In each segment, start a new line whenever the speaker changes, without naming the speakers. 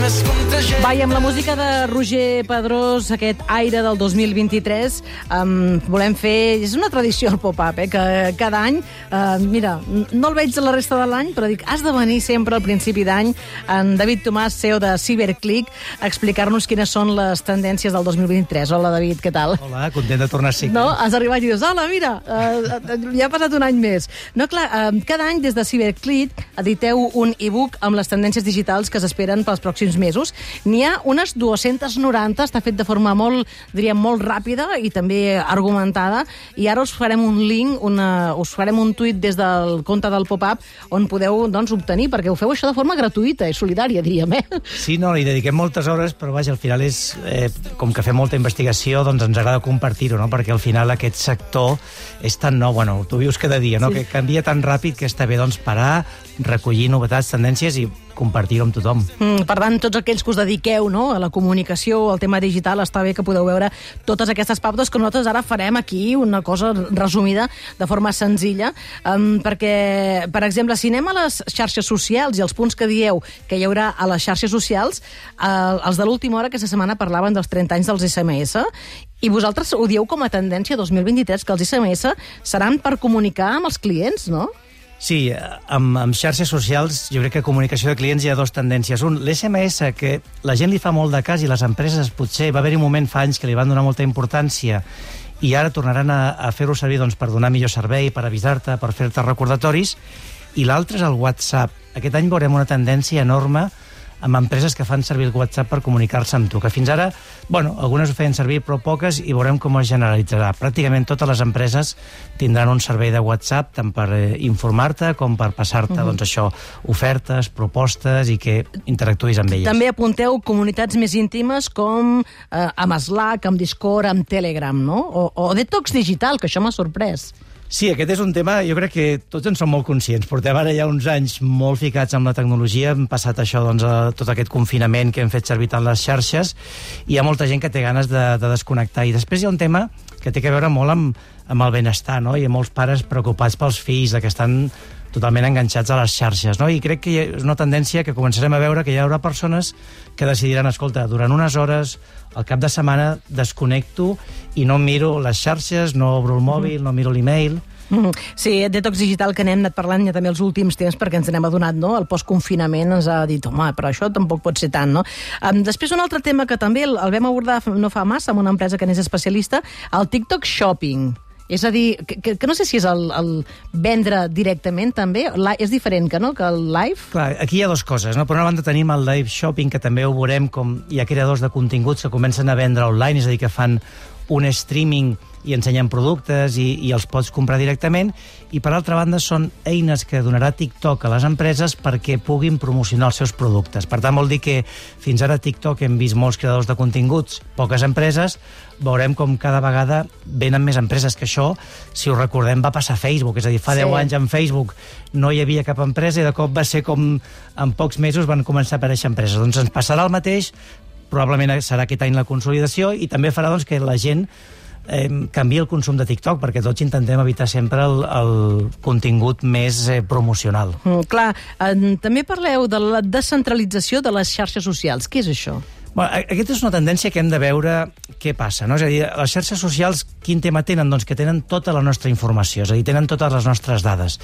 més.
Vai, amb la música de Roger Pedrós, aquest aire del 2023, um, volem fer... És una tradició el pop-up, eh, que cada any... Uh, mira, no el veig la resta de l'any, però dic, has de venir sempre al principi d'any en David Tomàs, CEO de Cyberclick, a explicar-nos quines són les tendències del 2023. Hola, David, què tal?
Hola, content de tornar a ser.
No? Has arribat i dius, hola, mira, uh, ja ha passat un any més. No, clar, uh, cada any des de Cyberclick editeu un e-book amb les tendències digitals que s'esperen pels pròxims mesos. N'hi ha unes 290, està fet de forma molt, diríem, molt ràpida i també argumentada, i ara us farem un link, una, us farem un tuit des del compte del pop-up on podeu doncs, obtenir, perquè ho feu això de forma gratuïta i solidària, diríem, eh?
Sí, no, hi dediquem moltes hores, però vaja, al final és, eh, com que fem molta investigació, doncs ens agrada compartir-ho, no? perquè al final aquest sector és tan nou, bueno, tu vius cada dia, no?
Sí.
que canvia tan ràpid que està bé doncs, parar, recollir novetats, tendències i compartir-ho amb tothom.
Mm, per tant, tots aquells que us dediqueu no, a la comunicació, al tema digital, està bé que podeu veure totes aquestes pautes que nosaltres ara farem aquí, una cosa resumida de forma senzilla, um, perquè, per exemple, si anem a les xarxes socials i els punts que dieu que hi haurà a les xarxes socials, eh, els de l'última hora aquesta setmana parlaven dels 30 anys dels SMS, i vosaltres ho dieu com a tendència 2023, que els SMS seran per comunicar amb els clients, no?
Sí, amb, amb xarxes socials jo crec que comunicació de clients hi ha dues tendències. Un, l'SMS, que la gent li fa molt de cas i les empreses potser va haver-hi un moment fa anys que li van donar molta importància i ara tornaran a, a fer-ho servir doncs, per donar millor servei, per avisar-te, per fer-te recordatoris. I l'altre és el WhatsApp. Aquest any veurem una tendència enorme amb empreses que fan servir el WhatsApp per comunicar-se amb tu, que fins ara, bueno, algunes ho feien servir, però poques, i veurem com es generalitzarà. Pràcticament totes les empreses tindran un servei de WhatsApp, tant per eh, informar-te com per passar-te, uh -huh. doncs això, ofertes, propostes, i que interactuïs amb elles.
També apunteu comunitats més íntimes com eh, amb Slack, amb Discord, amb Telegram, no? O, o Detox Digital, que això m'ha sorprès.
Sí, aquest és un tema, jo crec que tots en som molt conscients. Portem ara ja uns anys molt ficats amb la tecnologia, hem passat això, doncs, a tot aquest confinament que hem fet servir tant les xarxes, i hi ha molta gent que té ganes de, de desconnectar. I després hi ha un tema que té que veure molt amb, amb el benestar, no? Hi ha molts pares preocupats pels fills, que estan totalment enganxats a les xarxes, no? I crec que és una tendència que començarem a veure que hi haurà persones que decidiran, escolta, durant unes hores, al cap de setmana, desconnecto i no miro les xarxes, no obro el mòbil, no miro l'email...
Mm. Sí, detox digital que n'hem anat parlant ja també els últims temps perquè ens n'hem adonat, no? El postconfinament ens ha dit, home, però això tampoc pot ser tant, no? Um, després un altre tema que també el, el vam abordar no fa massa amb una empresa que n'és especialista, el TikTok Shopping. És a dir, que, que, que no sé si és el, el vendre directament també, la, és diferent que, no, que el live?
Clar, aquí hi ha dues coses. No? Per una banda tenim el live shopping, que també ho veurem com hi ha creadors de continguts que comencen a vendre online, és a dir, que fan un streaming i ensenyen productes i, i els pots comprar directament i per altra banda són eines que donarà TikTok a les empreses perquè puguin promocionar els seus productes. Per tant vol dir que fins ara TikTok hem vist molts creadors de continguts, poques empreses, veurem com cada vegada venen més empreses, que això, si ho recordem, va passar a Facebook, és a dir, fa
Sí.
10 anys en Facebook no hi havia cap empresa i de cop va ser com en pocs mesos van començar a aparèixer empreses. Doncs ens passarà el mateix, probablement serà aquest any la consolidació i també farà doncs, que la gent eh, canvi el consum de TikTok, perquè tots intentem evitar sempre el, el contingut més eh, promocional.
Mm, clar, eh, també parleu de la descentralització de les xarxes socials. Què és això?
Bueno, aquesta és una tendència que hem de veure què passa. No? És a dir, les xarxes socials, quin tema tenen? Doncs que tenen tota la nostra informació, és a dir, tenen totes les nostres dades.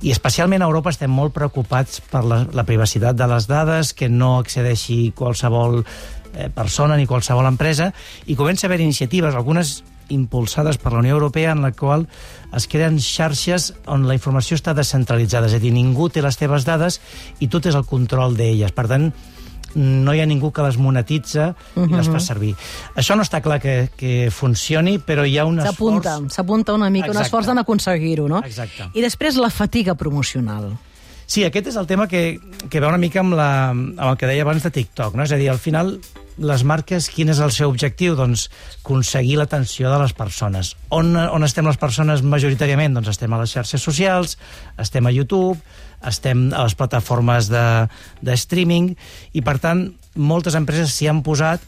I especialment a Europa estem molt preocupats per la, la privacitat de les dades, que no accedeixi qualsevol eh, persona ni qualsevol empresa, i comença a haver iniciatives, algunes impulsades per la Unió Europea, en la qual es creen xarxes on la informació està descentralitzada, és a dir, ningú té les teves dades i tu tens el control d'elles. Per tant, no hi ha ningú que les monetitza i les fa servir. Això no està clar que, que funcioni, però hi ha un esforç...
S'apunta, una mica, un
Exacte.
esforç en aconseguir-ho, no?
Exacte.
I després la fatiga promocional.
Sí, aquest és el tema que, que va una mica amb, la, amb el que deia abans de TikTok, no? És a dir, al final, les marques, quin és el seu objectiu? Doncs aconseguir l'atenció de les persones. On, on estem les persones majoritàriament? Doncs estem a les xarxes socials, estem a YouTube, estem a les plataformes de, de streaming, i per tant, moltes empreses s'hi han posat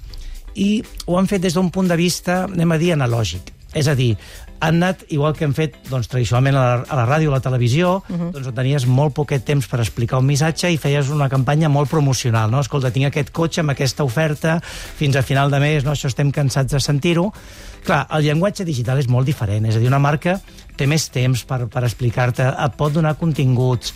i ho han fet des d'un punt de vista, anem a dir, analògic. És a dir, han anat, igual que hem fet doncs, tradicionalment a la, a la ràdio o a la televisió, uh -huh. doncs on tenies molt poquet temps per explicar un missatge i feies una campanya molt promocional. No? Escolta, tinc aquest cotxe amb aquesta oferta fins a final de mes, no? això estem cansats de sentir-ho. Clar, el llenguatge digital és molt diferent, és a dir, una marca té més temps per, per explicar-te, et pot donar continguts,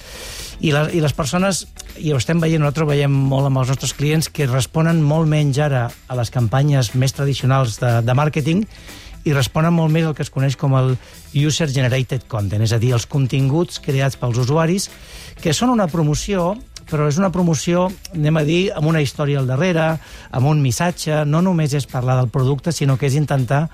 i, la, i les persones, i ho estem veient, nosaltres ho veiem molt amb els nostres clients, que responen molt menys ara a les campanyes més tradicionals de, de màrqueting i responen molt més al que es coneix com el user-generated content, és a dir, els continguts creats pels usuaris, que són una promoció, però és una promoció, anem a dir, amb una història al darrere, amb un missatge, no només és parlar del producte, sinó que és intentar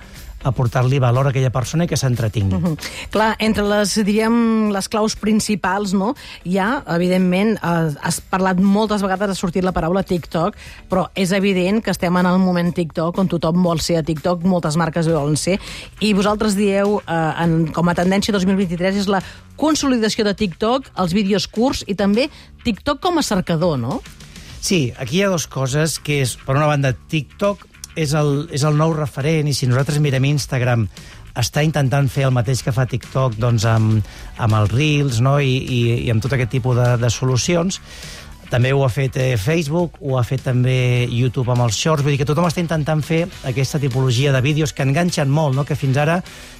aportar-li valor a aquella persona i que s'entretingui. Uh
-huh. Clar, entre les, diríem, les claus principals, no?, hi ha, evidentment, eh, has parlat moltes vegades, ha sortit la paraula TikTok, però és evident que estem en el moment TikTok, on tothom vol ser a TikTok, moltes marques volen ser, i vosaltres dieu, eh, en, com a tendència 2023, és la consolidació de TikTok, els vídeos curts i també TikTok com a cercador, no?
Sí, aquí hi ha dues coses, que és, per una banda, TikTok és el, és el nou referent i si nosaltres mirem Instagram està intentant fer el mateix que fa TikTok doncs, amb, amb els Reels no? I, i, i amb tot aquest tipus de, de solucions. També ho ha fet eh, Facebook, ho ha fet també YouTube amb els Shorts, vull dir que tothom està intentant fer aquesta tipologia de vídeos que enganxen molt, no? que fins ara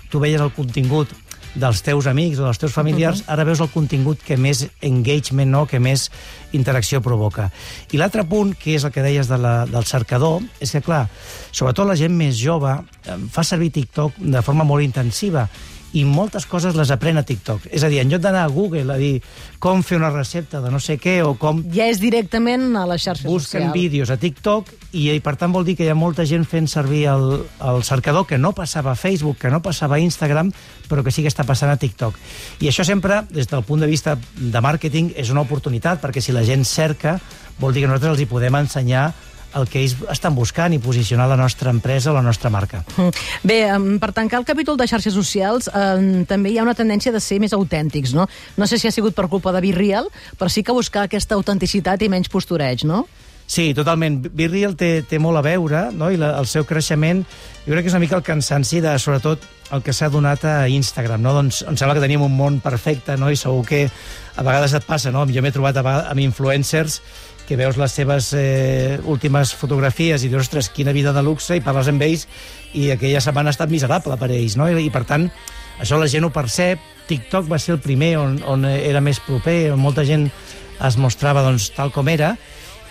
tu veies el contingut dels teus amics o dels teus familiars, uh -huh. ara veus el contingut que més engagement, no? que més interacció provoca. I l'altre punt, que és el que deies de la, del cercador, és que, clar, sobretot la gent més jove fa servir TikTok de forma molt intensiva i moltes coses les aprèn a TikTok. És a dir, en lloc d'anar a Google a dir com fer una recepta de no sé què o com...
Ja és directament a la xarxa
busquen
social.
Busquen vídeos a TikTok i, i per tant vol dir que hi ha molta gent fent servir el, el cercador que no passava a Facebook, que no passava a Instagram, però que sí que està passant a TikTok. I això sempre, des del punt de vista de màrqueting, és una oportunitat, perquè si la gent cerca, vol dir que nosaltres els hi podem ensenyar el que ells estan buscant i posicionar la nostra empresa la nostra marca. Mm.
Bé, per tancar el capítol de xarxes socials, eh, també hi ha una tendència de ser més autèntics, no? No sé si ha sigut per culpa de Virreal, però sí que buscar aquesta autenticitat i menys postureig, no?
Sí, totalment. Virreal té, té molt a veure, no? i la, el seu creixement, jo crec que és una mica el cansanci de, sobretot, el que s'ha donat a Instagram, no? Doncs em sembla que teníem un món perfecte, no? I segur que a vegades et passa, no? Jo m'he trobat amb influencers que veus les seves eh, últimes fotografies i dius, ostres, quina vida de luxe, i parles amb ells i aquella setmana ha estat miserable per ells, no? I, i per tant, això la gent ho percep. TikTok va ser el primer on, on era més proper, on molta gent es mostrava doncs, tal com era,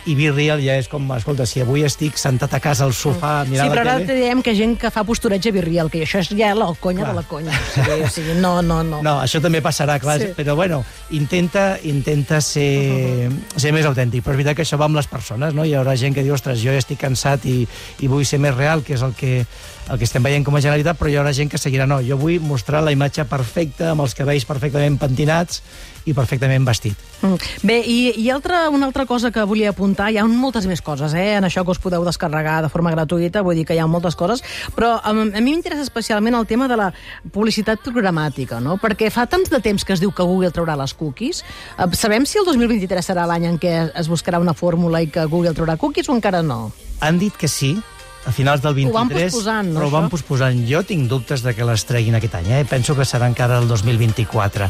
i Be Real ja és com, escolta, si avui estic sentat a casa al sofà mirant
sí, però
la
tele... Sí, diem que gent que fa postureig a Be Real, que això és ja la conya clar. de la conya. O sigui, o sigui, no, no, no.
No, això també passarà, clar, sí. però bueno, intenta, intenta ser, uh -huh. ser més autèntic, però és veritat que això va amb les persones, no? Hi haurà gent que diu, ostres, jo ja estic cansat i, i vull ser més real, que és el que, el que estem veient com a Generalitat, però hi haurà gent que seguirà, no, jo vull mostrar la imatge perfecta, amb els cabells perfectament pentinats i perfectament vestit.
Mm. Bé, i, i altra, una altra cosa que volia apuntar, hi ha moltes més coses, eh, en això que us podeu descarregar de forma gratuïta, vull dir que hi ha moltes coses, però a, a mi m'interessa especialment el tema de la publicitat programàtica, no? Perquè fa tant de temps que es diu que Google traurà les cookies, eh, sabem si el 2023 serà l'any en què es buscarà una fórmula i que Google traurà cookies o encara no?
Han dit que sí, a finals del 23, ho van posposant, no, però ho van posposant. Jo tinc dubtes de que les treguin aquest any, eh? penso que serà encara el 2024.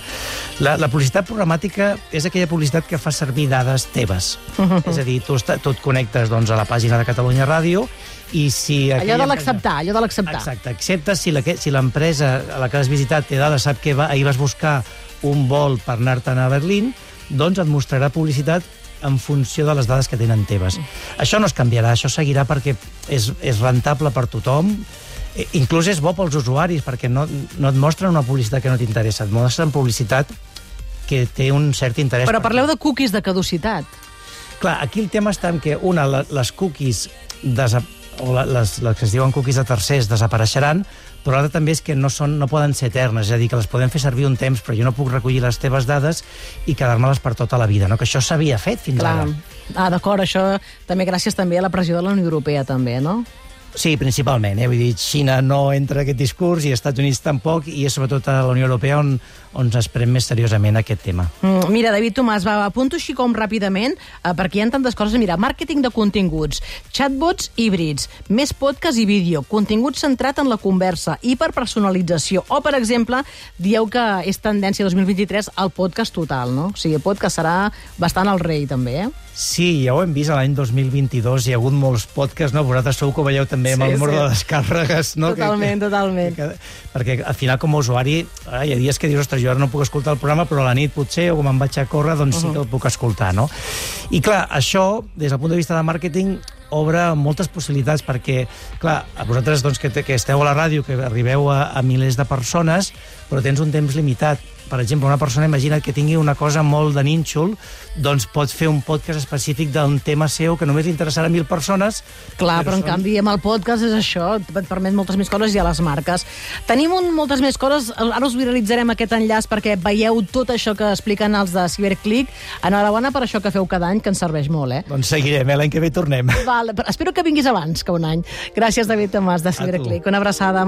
La, la publicitat programàtica és aquella publicitat que fa servir dades teves. Uh -huh. És a dir, tu, tu et connectes doncs, a la pàgina de Catalunya Ràdio i si...
Allò de l'acceptar, allò de l'acceptar.
Exacte, accepta si l'empresa si a la que has visitat té dades, sap que va, ahir vas buscar un vol per anar-te'n a Berlín, doncs et mostrarà publicitat en funció de les dades que tenen teves. Això no es canviarà, això seguirà perquè és, és rentable per tothom, eh, inclús és bo pels usuaris, perquè no, no et mostren una publicitat que no t'interessa, et mostren publicitat que té un cert interès.
Però parleu de cookies de caducitat.
Clar, aquí el tema està en que, una, les cookies o les, les que es diuen cookies de tercers desapareixeran, però l'altre també és que no, són, no poden ser eternes, és a dir, que les podem fer servir un temps, però jo no puc recollir les teves dades i quedar-me-les per tota la vida, no? que això s'havia fet fins Clar. ara.
Ah, d'acord, això també gràcies també a la pressió de la Unió Europea, també, no?
Sí, principalment. Eh? Vull dir, Xina no entra en aquest discurs i Estats Units tampoc, i és sobretot a la Unió Europea on, on ens pren més seriosament aquest tema.
Mm, mira, David Tomàs, va, apunto així com ràpidament, eh, perquè hi ha tantes coses. Mira, màrqueting de continguts, chatbots híbrids, més podcast i vídeo, contingut centrat en la conversa, hiperpersonalització, o, per exemple, dieu que és tendència 2023 al podcast total, no? O sigui, el podcast serà bastant el rei, també, eh?
Sí, ja ho hem vist l'any 2022, hi ha hagut molts podcasts, no? Vosaltres segur que ho veieu també amb
Sí,
el número
sí.
de descàrregues, no?
Totalment, totalment.
Que, perquè al final, com a usuari, eh, hi ha dies que dius, ostres, jo ara no puc escoltar el programa, però a la nit potser, o com em vaig a córrer, doncs sí que el puc escoltar, no? I clar, això, des del punt de vista de màrqueting, obre moltes possibilitats perquè, clar, a vosaltres doncs, que, que esteu a la ràdio, que arribeu a, a milers de persones, però tens un temps limitat. Per exemple, una persona, imagina't que tingui una cosa molt de nínxol, doncs pot fer un podcast específic d'un tema seu que només interessarà a mil persones.
Clar, però en
són-
canvi amb el podcast és això, et permet moltes més coses i a les marques. Tenim un, moltes més coses, ara us viralitzarem aquest enllaç perquè veieu tot això que expliquen els de Ciberclick. Enhorabona per això que feu cada any, que ens serveix molt, eh?
Doncs seguirem, eh? l'any que ve tornem.
Val, però espero que vinguis abans que un any. Gràcies, David Tomàs, de
tu.
Ciberclick. Una abraçada.